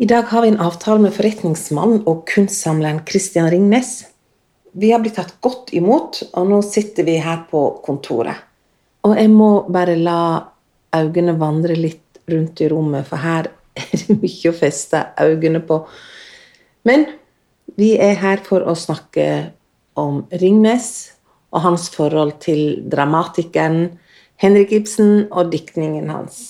I dag har vi en avtale med forretningsmann og kunstsamleren Christian Ringnes. Vi har blitt tatt godt imot, og nå sitter vi her på kontoret. Og jeg må bare la øynene vandre litt rundt i rommet, for her er det mye å feste øynene på. Men vi er her for å snakke om Ringnes og hans forhold til dramatikeren Henrik Ibsen og diktningen hans.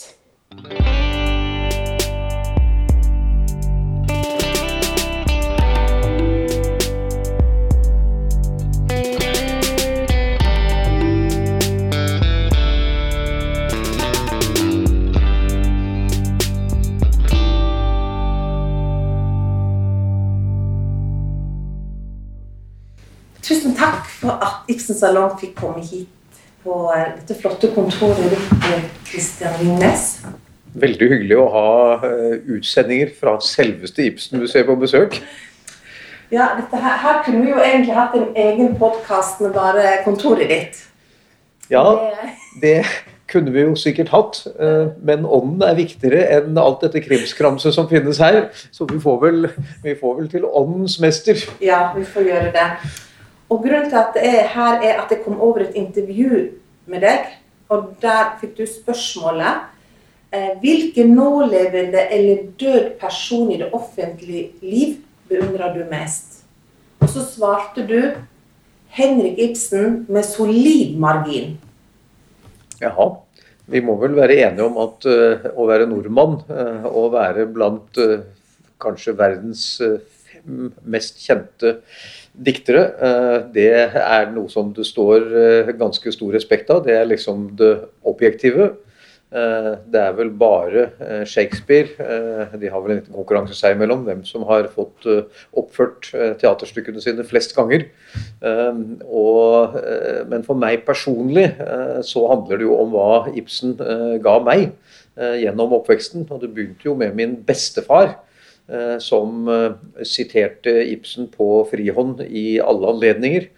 Tusen takk for at Ibsen Salong fikk komme hit på dette flotte kontoret ditt, Christian Lingnes. Veldig hyggelig å ha eh, utsendinger fra selveste Ibsen-museet på besøk. Ja, her, her kunne vi jo egentlig hatt en egen podkast med bare kontoret ditt. Ja, det kunne vi jo sikkert hatt, eh, men ånden er viktigere enn alt dette krimskramset som finnes her. Så vi får vel, vi får vel til åndens mester. Ja, vi får gjøre det. Og grunnen til at det er her, er at jeg kom over et intervju med deg, og der fikk du spørsmålet eh, Hvilken nålevende eller død person i det offentlige liv beundrer du mest? Og så svarte du Henrik Ibsen med solid margin. Jaha. Vi må vel være enige om at uh, å være nordmann uh, være blant uh, kanskje verdens fem mest kjente diktere, eh, det er noe som det står eh, ganske stor respekt av. Det er liksom det objektive. Eh, det er vel bare Shakespeare De har vel en konkurranse seg imellom hvem som har fått oppført teaterstykkene sine flest ganger. Og, men for meg personlig så handler det jo om hva Ibsen ga meg gjennom oppveksten. Og det begynte jo med min bestefar som eh, siterte Ibsen på frihånd i alle anledninger.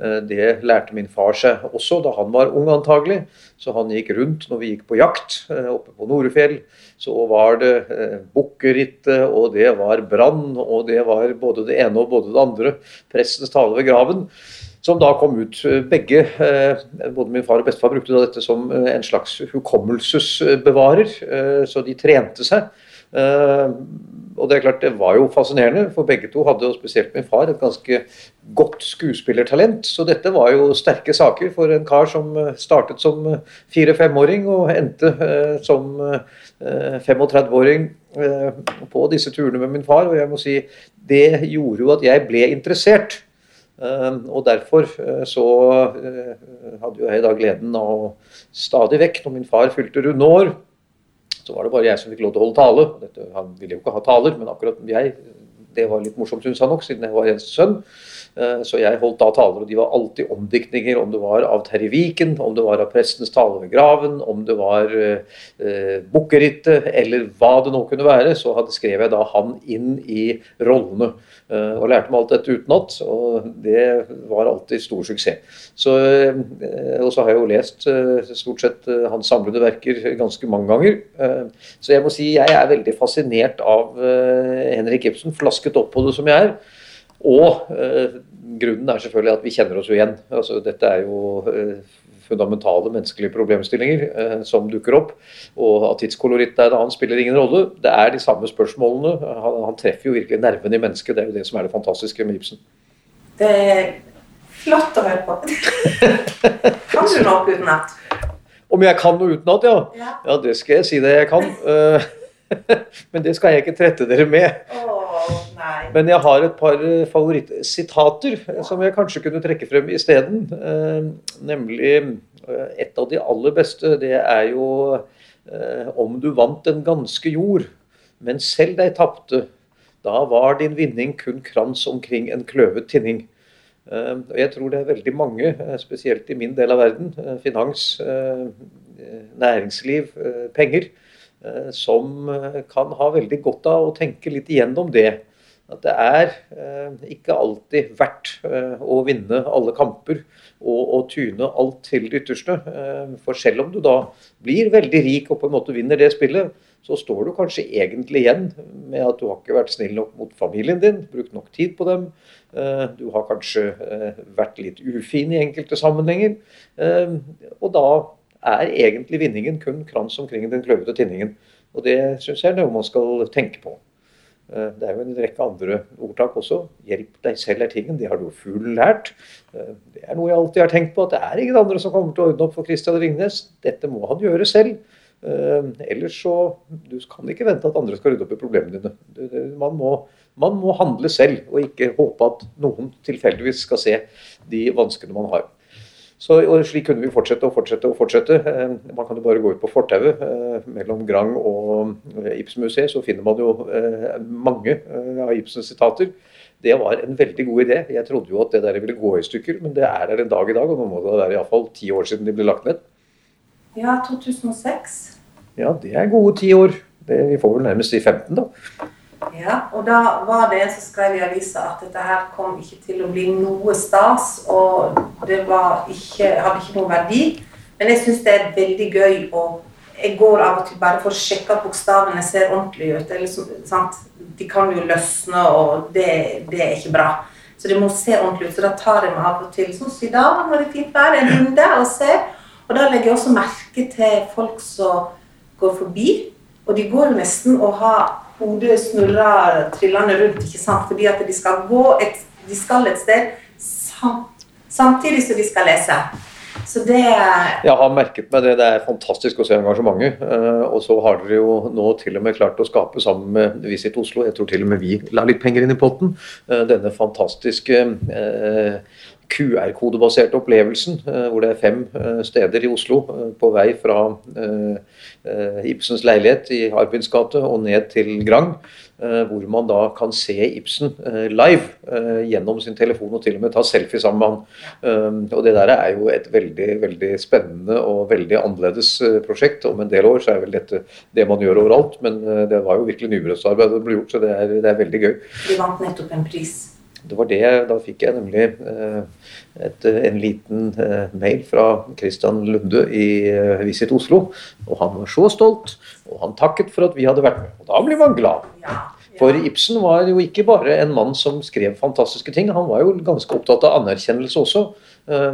Eh, det lærte min far seg også da han var ung, antagelig. Så han gikk rundt når vi gikk på jakt oppe på Norefjell. Så var det Bukkerittet, og det var brann, og det var både det ene og både det andre. Prestens tale ved graven. Som da kom ut. Begge, både min far og bestefar, brukte dette som en slags hukommelsesbevarer. Så de trente seg. Og det er klart, det var jo fascinerende, for begge to hadde, og spesielt min far, et ganske godt skuespillertalent. Så dette var jo sterke saker for en kar som eh, startet som eh, fire-femåring og endte eh, som 35-åring på disse turene med min far. Og jeg må si, det gjorde jo at jeg ble interessert. Og derfor så hadde jo jeg da gleden av stadig vekk, når min far fylte runde år, så var det bare jeg som fikk lov til å holde tale. Dette, han ville jo ikke ha taler, men akkurat jeg Det var litt morsomt, syns han nok, siden jeg var eneste sønn. Eh, så jeg holdt da taler, og de var alltid omdiktninger, om det var av Terje Viken, om det var av prestens tale ved graven, om det var eh, Bukkerittet, eller hva det nå kunne være, så hadde, skrev jeg da han inn i rollene. Eh, og lærte meg alt dette utenat, og det var alltid stor suksess. Så, eh, og så har jeg jo lest eh, stort sett eh, hans samlede verker ganske mange ganger. Eh, så jeg må si jeg er veldig fascinert av Henrik Ibsen, flasket opp på det som jeg er. Og eh, grunnen er selvfølgelig at vi kjenner oss jo igjen. Altså, dette er jo eh, fundamentale menneskelige problemstillinger eh, som dukker opp. Og at tidskoloritt er det han spiller ingen rolle. Det er de samme spørsmålene. Han, han treffer jo virkelig nerven i mennesket. Det er jo det som er det fantastiske med Ibsen. Det er flott å høre på. kan du noe utenat? Om jeg kan noe utenat, ja. ja. Ja, det skal jeg si det jeg kan. Men det skal jeg ikke trette dere med. Oh, Men jeg har et par favorittsitater favorittsitater som jeg kanskje kunne trekke frem isteden. Eh, nemlig eh, et av de aller beste. Det er jo Om du vant den ganske jord, men selv deg tapte, da var din vinning kun krans omkring en kløvet tinning. Jeg tror det er veldig mange, spesielt i min del av verden, finans, næringsliv, penger, Eh, som eh, kan ha veldig godt av å tenke litt igjennom det. At det er eh, ikke alltid verdt å vinne alle kamper og, og tune alt til det ytterste. For selv om du da blir veldig rik og på en måte vinner det spillet, så står du kanskje egentlig igjen med at du har ikke vært snill nok mot familien din, brukt nok tid på dem. Eh, du har kanskje eh, vært litt ufin i enkelte sammenhenger. Eh, og da er egentlig vinningen kun krans omkring den kløvete tinningen. Og det syns jeg er noe man skal tenke på. Det er jo en rekke andre ordtak også. 'Hjelp deg selv er tingen'. Det har du fuglen lært. Det er noe jeg alltid har tenkt på, at det er ingen andre som kommer til å ordne opp for Christian Ringnes. Dette må han gjøre selv. Ellers så Du kan ikke vente at andre skal rydde opp i problemene dine. Man må man må handle selv, og ikke håpe at noen tilfeldigvis skal se de vanskene man har. Så, og Slik kunne vi fortsette og fortsette. og fortsette. Eh, man kan jo bare gå ut på fortauet eh, mellom Grang og eh, Ibsenmuseet, så finner man jo mange av Ibsens sitater. Det var en veldig god idé. Jeg trodde jo at det der ville gå i stykker, men det er der en dag i dag. Og nå må det være iallfall ti år siden de ble lagt ned. Ja, 2006. Ja, det er gode ti år. Det, vi får vel nærmest si 15, da. Ja, og da var det en som skrev i avisa at dette her kom ikke til å bli noe stas, og det ikke, hadde ikke noen verdi. Men jeg syns det er veldig gøy å Jeg går av og til bare for å sjekke at bokstavene ser ordentlig ut. Eller, De kan jo løsne, og det, det, er ikke bra. Så det må se ordentlig ut. Så da tar jeg meg av og til sånn som i dag, når det er fint vær, en runde og ser. Og da legger jeg også merke til folk som går forbi. Og de går nesten og har hodet snurrer trillende rundt, ikke sant? fordi at de skal gå et, de skal et sted samtidig som de skal lese. Så det Jeg har merket meg det. Det er fantastisk å se engasjementet. Eh, og så har dere jo nå til og med klart å skape sammen med Visit Oslo, jeg tror til og med vi la litt penger inn i potten, eh, denne fantastiske eh, QR-kodebaserte opplevelsen, eh, hvor det er fem eh, steder i Oslo eh, på vei fra Ibsens leilighet i Arpids gate og ned til Grang, hvor man da kan se Ibsen live gjennom sin telefon og til og med ta selfie sammen med han. Og Det der er jo et veldig veldig spennende og veldig annerledes prosjekt. Om en del år så er vel dette det man gjør overalt, men det var jo virkelig nybrottsarbeid det ble gjort, så det er, det er veldig gøy. Vi vant nettopp en pris. Det var det, Da fikk jeg nemlig eh, et, en liten eh, mail fra Christian Lunde i eh, Visit Oslo. Og han var så stolt, og han takket for at vi hadde vært med. Og da blir man glad. For Ibsen var jo ikke bare en mann som skrev fantastiske ting, han var jo ganske opptatt av anerkjennelse også.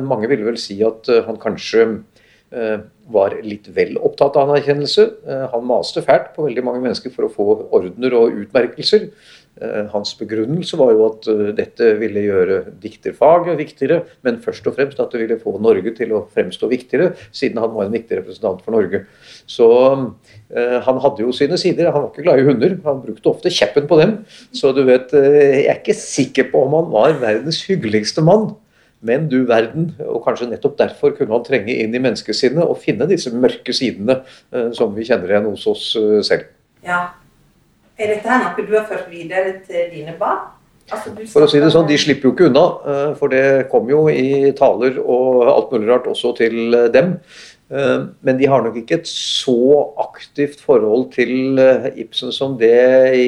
Mange ville vel si at han kanskje var litt vel opptatt av anerkjennelse. Han maste fælt på veldig mange mennesker for å få ordener og utmerkelser. Eh, hans begrunnelse var jo at eh, dette ville gjøre dikterfaget viktigere, men først og fremst at det ville få Norge til å fremstå viktigere, siden han var en viktig representant for Norge. Så eh, han hadde jo sine sider. Han var ikke glad i hunder. Han brukte ofte kjeppen på dem. Så du vet, jeg er ikke sikker på om han var verdens hyggeligste mann. Men du verden, og kanskje nettopp derfor kunne han trenge inn i menneskesinnet og finne disse mørke sidene som vi kjenner igjen hos oss selv. Ja, er dette her noe du har ført videre til dine barn? Altså, for å si det sånn, De slipper jo ikke unna, eh, for det kom jo i taler og alt mulig rart også til eh, dem. Eh, men de har nok ikke et så aktivt forhold til Ibsen som det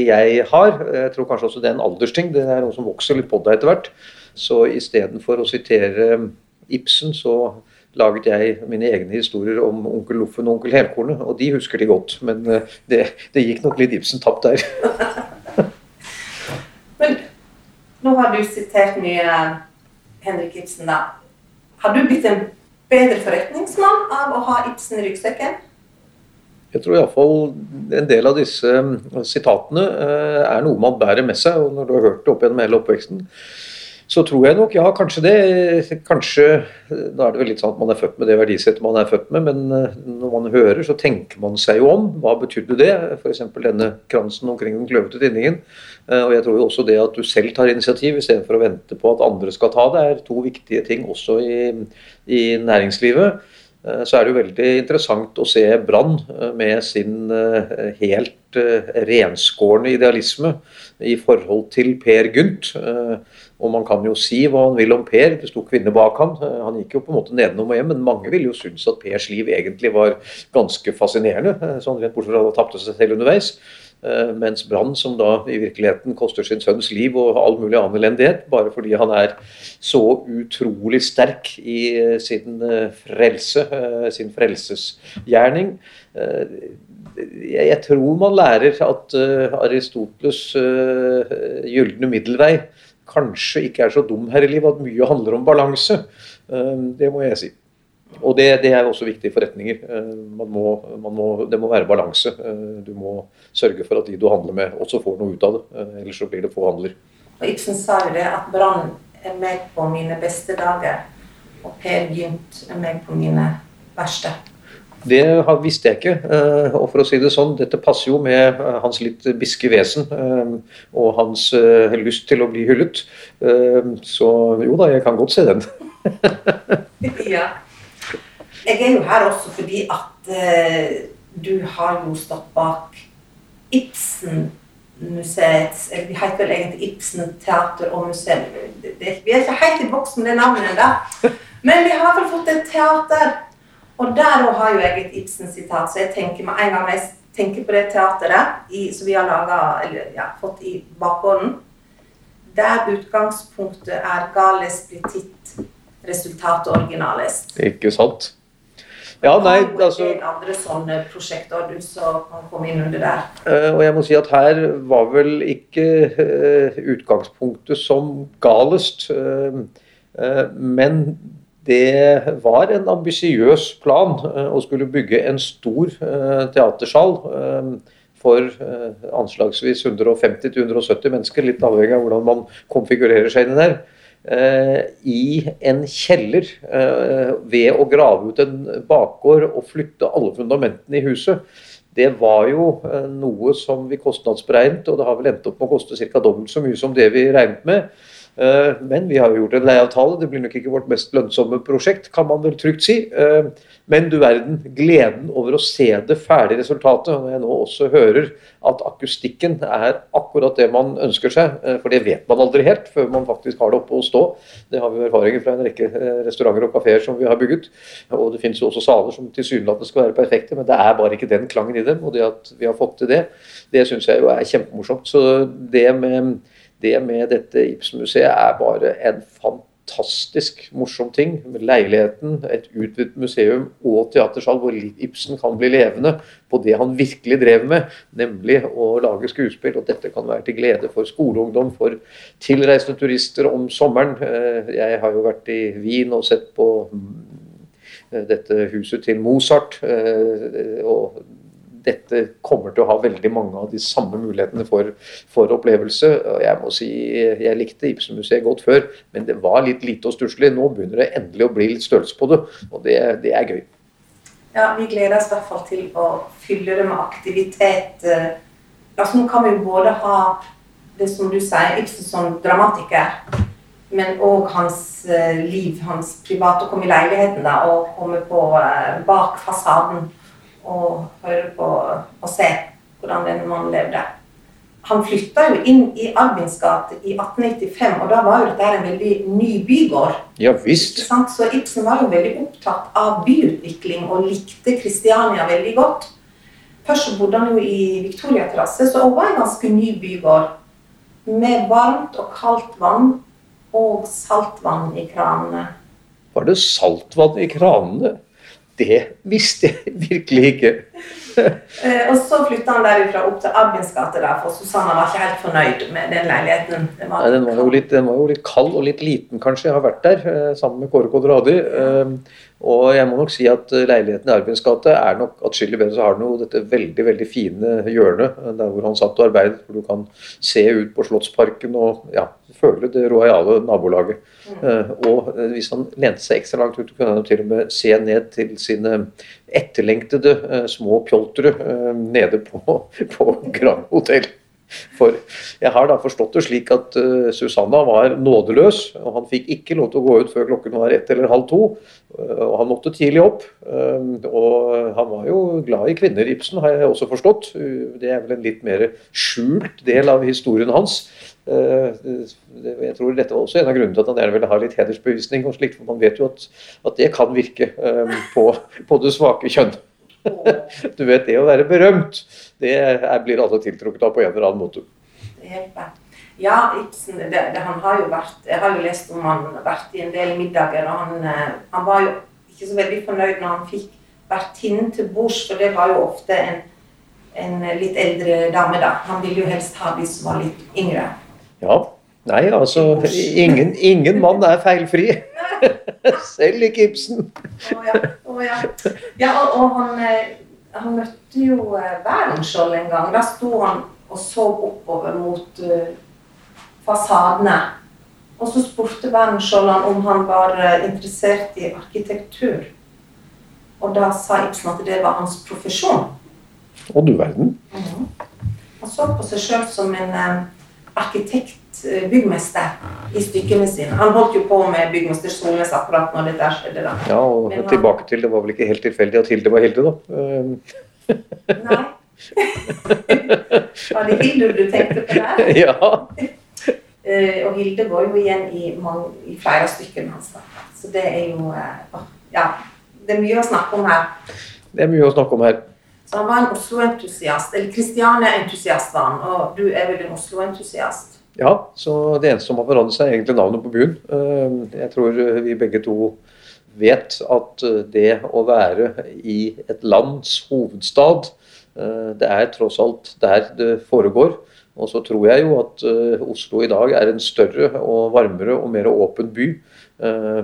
jeg har. Jeg tror kanskje også det er en aldersting. Det er noe som vokser litt på deg etter hvert. Så istedenfor å sitere Ibsen, så laget jeg mine egne historier om onkel Loffen og onkel Helkornet, og de husker de godt. Men eh, det, det gikk nok litt Ibsen tapt der. men nå har du sitert mye Henrik Ibsen, da. Har du blitt en bedre forretningsmann av å ha Ibsen i ryggsekken? Jeg tror iallfall en del av disse eh, sitatene eh, er noe man bærer med seg. og Når du har hørt det opp gjennom hele oppveksten, så tror jeg nok, ja, kanskje det. Kanskje Da er det vel litt sånn at man er født med det verdisettet man er født med, men eh, når man hører, så tenker man seg jo om. Hva betydde det? F.eks. denne kransen omkring den kløvete tinningen. Eh, og jeg tror jo også det at du selv tar initiativ istedenfor å vente på at andre skal ta det, er to viktige ting også i, i næringslivet. Eh, så er det jo veldig interessant å se Brann med sin helt renskårne idealisme i forhold til Per Gynt. Og man kan jo si hva han vil om Per, det sto kvinner bak. Eh, han gikk jo på en måte nedenom og hjem, men mange ville jo synes at Pers liv egentlig var ganske fascinerende. Eh, sånn rent bortsett fra at han tapte seg selv underveis. Eh, mens Brann, som da i virkeligheten koster sin sønns liv og all mulig annen elendighet, bare fordi han er så utrolig sterk i sin frelse, sin frelsesgjerning jeg, tror man lærer at Aristoteles gylne middelvei kanskje ikke er så dum her i livet, at mye handler om balanse. Det må jeg si. Og det, det, er også viktig i forretninger. Man må, man må, det må være balanse. Du må sørge for at de du handler med, også får noe ut av det. Ellers så blir det få handler. Og Ibsen sa jo det at Brann er meg på mine beste dager, og Per Gynt er meg på mine verste. Det visste jeg ikke. Eh, og for å si det sånn, dette passer jo med eh, hans litt biske vesen eh, og hans lyst til å bli hyllet. Så jo da, jeg kan godt se den. ja. Jeg er jo her også fordi at du har jo stått bak Ibsen museets Vi heter vel egentlig Ibsen teater og museum. vi er ikke helt i boks med det navnet ennå. Men vi har vel fått et teater. Og der òg har jo jeg et Ibsen-sitat, så jeg tenker med en gang jeg tenker på det teateret i, som vi har laget, eller, ja, fått i bakgården, der utgangspunktet er gales blitt resultatet originalest. Ikke sant? Ja, nei, altså andre sånne prosjekter du så kan komme inn under der. Uh, og jeg må si at her var vel ikke uh, utgangspunktet som galest. Uh, men det var en ambisiøs plan å skulle bygge en stor teatersal for anslagsvis 150-170 mennesker, litt avhengig av hvordan man konfigurerer seg inn. Eh, i en kjeller eh, ved å grave ut en bakgård og flytte alle fundamentene i huset. Det var jo eh, noe som vi kostnadsberegnet, og det har vel endt opp med å koste ca. dobbelt så mye som det vi regnet med. Men vi har jo gjort en leieavtale. Det blir nok ikke vårt mest lønnsomme prosjekt, kan man vel trygt si. Men du verden, gleden over å se det ferdige resultatet. Når jeg nå også hører at akustikken er akkurat det man ønsker seg, eh, for det vet man aldri helt før man faktisk har det oppe og stå. Det har vi erfaringer fra en rekke eh, restauranter og kafeer som vi har bygget. Og det finnes jo også saler som tilsynelatende skal være perfekte, men det er bare ikke den klangen i dem. Og det at vi har fått til det, det syns jeg jo er kjempemorsomt. Så det med, det med dette Ibsen-museet er bare en fantastisk morsom ting. Leiligheten, et utvidet museum og teatersal hvor Ibsen kan bli levende på det han virkelig drev med, nemlig å lage skuespill. Og dette kan være til glede for skoleungdom, for tilreisende turister om sommeren. Eh, jeg har jo vært i Wien og sett på mm, dette huset til Mozart. Eh, og dette kommer til å ha veldig mange av de samme mulighetene for, for opplevelse. og Jeg må si, jeg likte Ibsen-museet godt før, men det var litt lite og stusslig. Nå begynner det endelig å bli litt størrelse på det, og det, det er gøy. Ja, Vi gleder oss i hvert fall til å fylle det med aktivitet. Altså, Nå kan vi både ha det som du sier, Ibsen som dramatiker, men òg hans eh, liv, hans private, å komme i leiligheten da, og komme på, eh, bak fasaden og høre på og se hvordan denne mannen levde. Han flytta jo inn i Albins gate i 1895, og da var jo dette en veldig ny bygård. Ja, visst. Så Ibsen var jo veldig opptatt av byutvikling og likte Kristiania veldig godt. Først bodde han jo i Victoria-terrasse, så det var en ganske ny bygård. Med varmt og kaldt vann og saltvann i kranene. Var det saltvann i kranene? Det visste jeg virkelig ikke. Eh, og så flytta han derifra opp til Abbins gate, for Susanna var ikke helt fornøyd med den leiligheten. Den var, Nei, den, var litt, den var, jo litt, kald og litt liten, kanskje. Jeg har vært der eh, sammen med Kåre Kodradi. Eh, og jeg må nok si at leiligheten i Arvins gate er nok atskillig bedre. Så har den jo dette veldig veldig fine hjørnet der hvor han satt og arbeidet. Hvor du kan se ut på Slottsparken og ja, føle det rojale nabolaget. Uh, og hvis han lente seg ekstra langt ut, kunne han til og med se ned til sine etterlengtede små pjoltere uh, nede på, på Grand Hotell. For jeg har da forstått det slik at uh, Susanna var nådeløs, og han fikk ikke lov til å gå ut før klokken var ett eller halv to. Uh, og han måtte tidlig opp. Uh, og han var jo glad i kvinner, Ibsen, har jeg også forstått. det er vel en litt mer skjult del av historien hans. jeg tror dette var også en av grunnene til at han gjerne ville ha litt hedersbevisning og slikt, for man vet jo at, at det kan virke på, på det svake kjønn. du vet, det å være berømt, det blir alle tiltrukket av på en eller annen måte. Det hjelper. Ja, Ibsen det, det, han har jo vært, Jeg har jo lest om han har vært i en del middager, og han, eh, han var jo ikke så veldig fornøyd når han fikk vertinnen til bords, for det var jo ofte en en litt eldre dame, da. Han ville jo helst ha de som var litt yngre. Ja. Nei, altså Ingen, ingen mann er feilfri. Selv ikke Ibsen. Oh, ja. Ja. ja og, og han, eh, han møtte jo eh, Wærenskjold en gang. Da sto han og så oppover mot uh, fasadene. Og så spurte Wærenskjold om han var interessert i arkitektur. Og da sa Ibsen at det var hans profesjon. Å du verden. Mhm. Han så på seg sjøl som en uh, arkitekt, byggmester, i stykkene sine. Han holdt jo på med byggmester Solnes akkurat når dette skjedde. da. Ja, og han- tilbake til Det var vel ikke helt tilfeldig at Hilde var Hilde, da. Eh, Nei. Var det Hilde du tenkte på der? ja. Eh, og Hilde går jo igjen i, mange, i flere av stykkene hans. da. Så det er jo eh, Ja. Det er mye å snakke om her. Det er mye å snakke om her. Så han var en Oslo-entusiast. Eller Kristiania-entusiast var han. Og du er vel en Oslo-entusiast? Ja, så det eneste som har forandret seg, er egentlig navnet på byen. Eh, Jeg tror vi begge to vet at eh, det å være i et lands hovedstad, eh, det er tross alt der det foregår. Og så tror jeg jo at eh, Oslo i dag er en større og varmere og mer åpen by. Eh,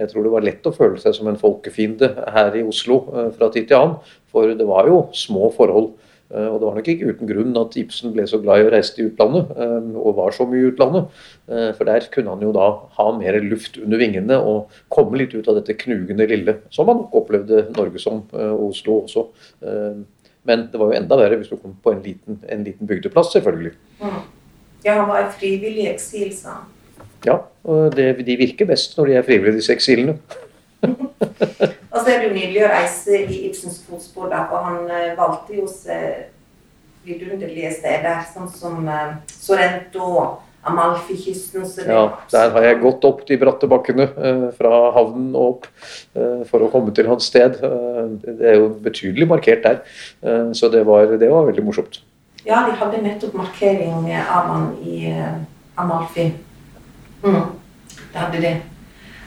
Jeg tror det var lett å føle seg som en folkefiende her i Oslo eh, fra tid til annen. For det var jo små forhold. Eh, Og det var nok ikke uten grunn at Ibsen ble så glad i å reise til utlandet, eh, og var så mye i utlandet. Eh, For der kunne han jo da ha mer luft under vingene og komme litt ut av dette knugende lille, som han nok opplevde Norge som, og Oslo også. Men det var jo enda verre hvis du kom på en liten, en liten bygdeplass, selvfølgelig. Mm. Ja, han var i frivillig eksil, sa han. Ja, og det, De virker best når de er frivillige, disse eksilene. Og så er det jo nydelig å reise i Ibsens fotspor, da, for han eh, valgte jo vidunderlige steder, sånn som uh, Sorrento, Amalfi-kysten Ja, Der har jeg gått opp de bratte bakkene eh, fra havnen og opp eh, for å komme til hans sted. Det er jo betydelig markert der, så det var, det var veldig morsomt. Ja, de hadde nettopp markering av han i Amalfi. Mm, det hadde de.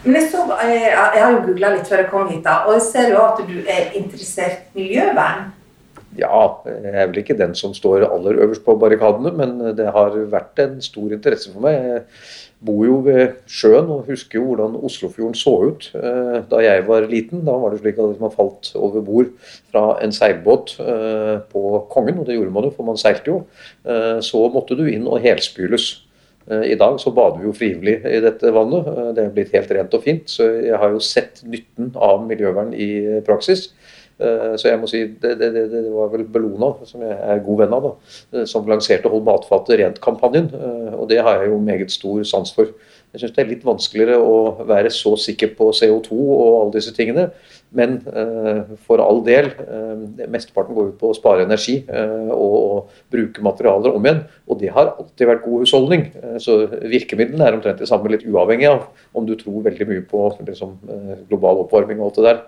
Men jeg, så, eh, jeg har jo googla litt før jeg kom hit, da, og jeg ser jo at du er interessert i miljøvern. Ja, jeg er vel ikke den som står aller øverst på barrikadene, men det har vært en stor interesse for meg. Jeg bor jo ved sjøen og husker jo hvordan Oslofjorden så ut eh, da jeg var liten. Da var det slik at man falt over bord fra en seilbåt eh, på Kongen, og det gjorde man jo, for man seilte jo, så måtte du inn og helspyles. Eh, I dag så bader vi jo frivillig i dette vannet. Eh, Det er blitt helt rent og fint. Så jeg har jo sett nytten av miljøvern i eh, praksis. Så jeg må si det, det, det, var vel Bellona, som jeg er god venn av, da, som lanserte Hold matfatet rent-kampanjen. Og det har jeg jo meget stor sans for. Jeg syns det er litt vanskeligere å være så sikker på CO2 og alle disse tingene. Men eh, for all del, eh, mesteparten går ut på å spare energi eh, og, og bruke materialer om igjen. Og det har alltid vært god husholdning. Eh, så virkemidlene er omtrent det samme, litt uavhengig av om du tror veldig mye på liksom, global oppvarming og alt det der.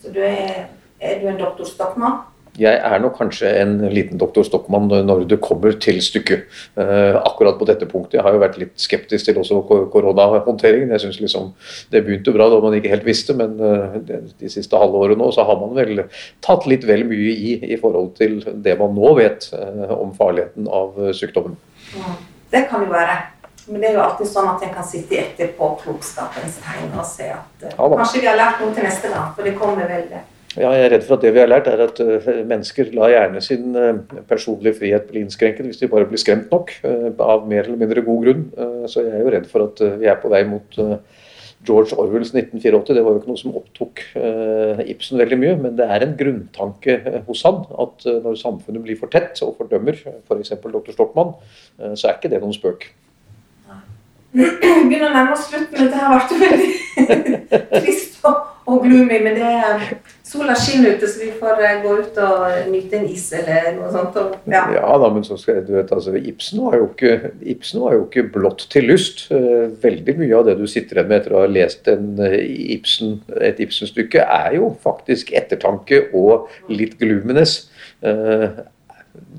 Så du er, er du en doktor Stockmann? Jeg er nok kanskje en liten doktor Stockmann når det kommer til stykket. Eh, akkurat på dette punktet. Jeg har jo vært litt skeptisk til også koronahåndteringen. Jeg synes liksom Det begynte bra da man ikke helt visste, men eh, de, siste halve året nå så har man vel tatt litt vel mye i i forhold til det man nå vet eh, om farligheten av sykdommen. Mm. Det kan jo være. Men det er jo alltid sånn at en kan sitte etterpå klokskapens tegn og se at Ja kanskje vi har lært noe til neste gang, for det kommer vel det. Ja, jeg er redd for at det vi har lært, er at eh, mennesker lar gjerne sin eh, personlige frihet bli innskrenket hvis de bare blir skremt nok, eh, av mer eller mindre god grunn. Så jeg er jo redd for at vi er på vei mot George Orwells 1984. Det var jo ikke noe som opptok Ibsen veldig mye, men det er en grunntanke hos han at når samfunnet blir for tett og fordømmer f.eks. dr. Stockmann, eh, så er ikke det noen spøk. Begynner å nærme oss slutten. Dette har vært veldig trist og, gloomy, men det er sola skinner ute, så vi får eh, gå ut og nyte en is eller noe sånt. Og, ja. Ja da, men så skal du vet, altså, Ibsen var jo ikke, Ibsen var jo ikke blått til lyst. Eh, Veldig mye av det du sitter igjen med etter å ha lest en eh, Ibsen, et Ibsen-stykke, er jo faktisk ettertanke og litt gloominess.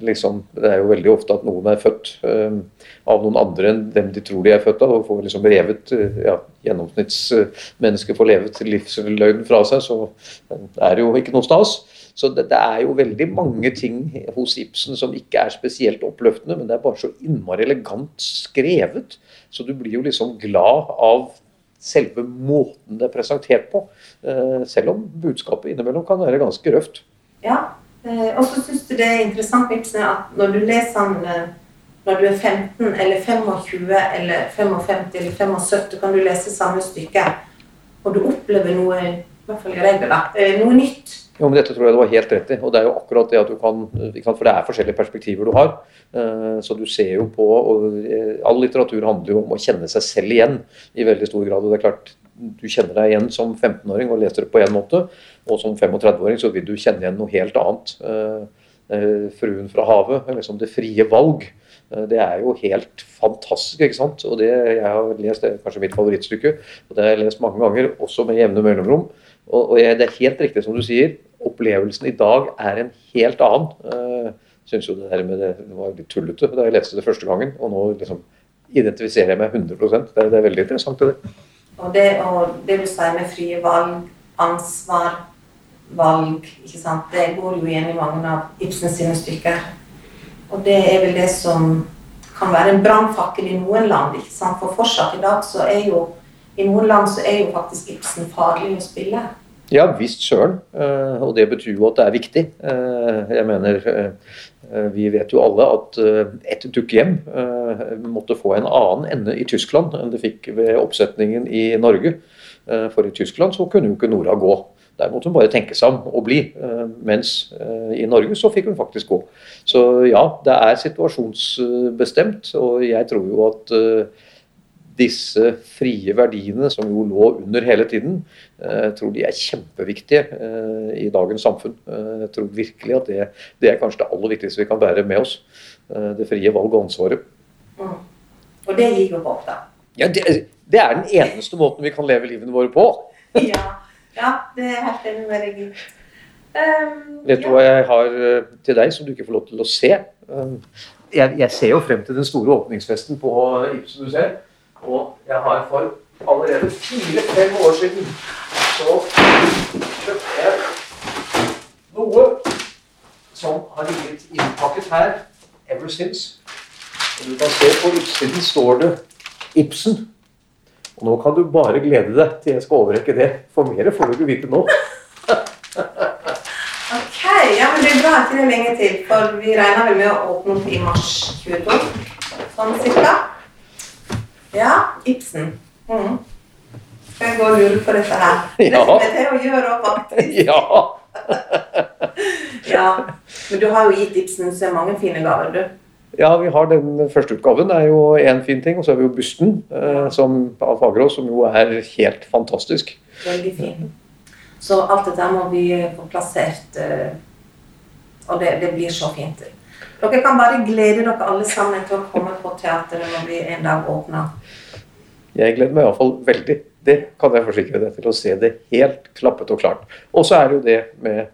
Liksom, det er jo veldig ofte at noen er født eh, av noen andre enn dem de tror de er født av, og får liksom revet eh, ja, Gjennomsnittsmennesket får levet livsløgnen fra seg, så er det jo ikke noe stas. Så det, det, er jo veldig mange ting hos Ibsen som ikke er spesielt oppløftende, men det er bare så innmari elegant skrevet. Så du blir jo liksom glad av selve måten det er presentert på. Eh, selv om budskapet innimellom kan være ganske røft. Ja, og så syns du det er interessant Ibsen, at når du leser eh, når du er 15 eller 25 eller 55 eller 75, kan du lese samme stykke, og du opplever noe i hvert fall i regel, da, noe nytt. Jo, men Dette tror jeg du har helt rett i. og det er jo akkurat det at du kan, For det er forskjellige perspektiver du har. Så du ser jo på og All litteratur handler jo om å kjenne seg selv igjen i veldig stor grad. og det er klart Du kjenner deg igjen som 15-åring og leser det på én måte, og som 35-åring så vil du kjenne igjen noe helt annet. 'Fruen fra havet', liksom det frie valg. Eh, det er jo helt fantastisk. ikke sant? Og det, Jeg har lest det er kanskje mitt favorittstykke, og det har jeg lest mange ganger, også med jevne mellomrom. Og, og jeg, det er helt riktig som du sier, opplevelsen i dag er en helt annen. Jeg syns jo det der med det, det var litt tullete da jeg leste det første gangen, og nå liksom identifiserer jeg meg 100 det, det er veldig interessant. det. Og det, og det du sier med frie valg, ansvar, valg, ikke sant? det går jo igjen i mange av Ibsens sine stykker. Og det er vel det som kan være en brannfakkel i noen land. ikke sant? For fortsatt i dag så er jo i noen land så er jo faktisk Ibsen farlig å spille. Ja visst søren. Eh, og det betyr jo at det er viktig. Eh, jeg mener eh, Vi vet jo alle at et dukkehjem måtte få en annen ende i Tyskland enn det fikk ved oppsetningen i Norge. For i Tyskland så kunne jo ikke Nora gå. Der måtte hun bare tenke seg om og bli. Mens i Norge så fikk hun faktisk gå. Så ja, det er situasjonsbestemt. Og jeg tror jo at disse frie verdiene som jo lå under hele tiden, jeg tror de er kjempeviktige i dagens samfunn. Jeg tror virkelig at det, det er kanskje det aller viktigste vi kan bære med oss. Det frie valg og ansvaret. Mm. Og det gir jo håp, da. Ja, det, det, er den eneste måten vi kan leve livene våre på. ja. Ja, det er helt enig med deg. Um, Vet du ja. hva jeg har eh, til deg som du ikke får lov til å se? Um, jeg, jeg, ser jo frem til den store åpningsfesten på Ibsen museet. Og jeg har for allerede fire-fem år siden så kjøpte jeg noe som har ligget innpakket her ever since. Og du kan se på utsiden står det Ibsen. Og nå kan du bare glede deg til jeg skal overrekke det, for mer får du ikke vite nå. ok, ja, men det er bra at det er lenge til, for vi regner vel med å åpne opp i mars 22, sånn cirka. Ja, Ibsen. Mm. Skal jeg gå og lure på dette her? Ja. Det er til å gjøre òg, faktisk. Ja. ja. Men du har jo gitt Ibsen så mange fine gaver, du. Ja, vi har den første utgaven. Det er jo én fin ting. Og så har vi jo busten eh, som, av Fagerås, som jo er helt fantastisk. Veldig fin. Så alt dette må vi få plassert. Eh, og det, det, blir så fint. Dere kan bare glede dere alle sammen til å komme på teateret når vi en dag åpner. Jeg gleder meg iallfall veldig. Det kan jeg forsikre deg til å se det helt klappet og klart. Og så er det jo det med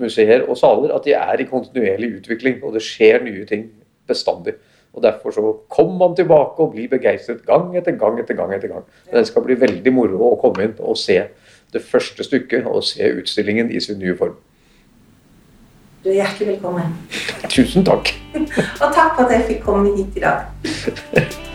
museer og saler at de er i kontinuerlig utvikling, og det skjer nye ting bestandig. Og Derfor så kommer man tilbake og blir begeistret gang etter gang etter gang. etter gang. Det skal bli veldig moro å komme inn og se det første stykket og se utstillingen i sin nye form. Du er hjertelig velkommen. Tusen takk. og takk for at jeg fikk komme hit i dag.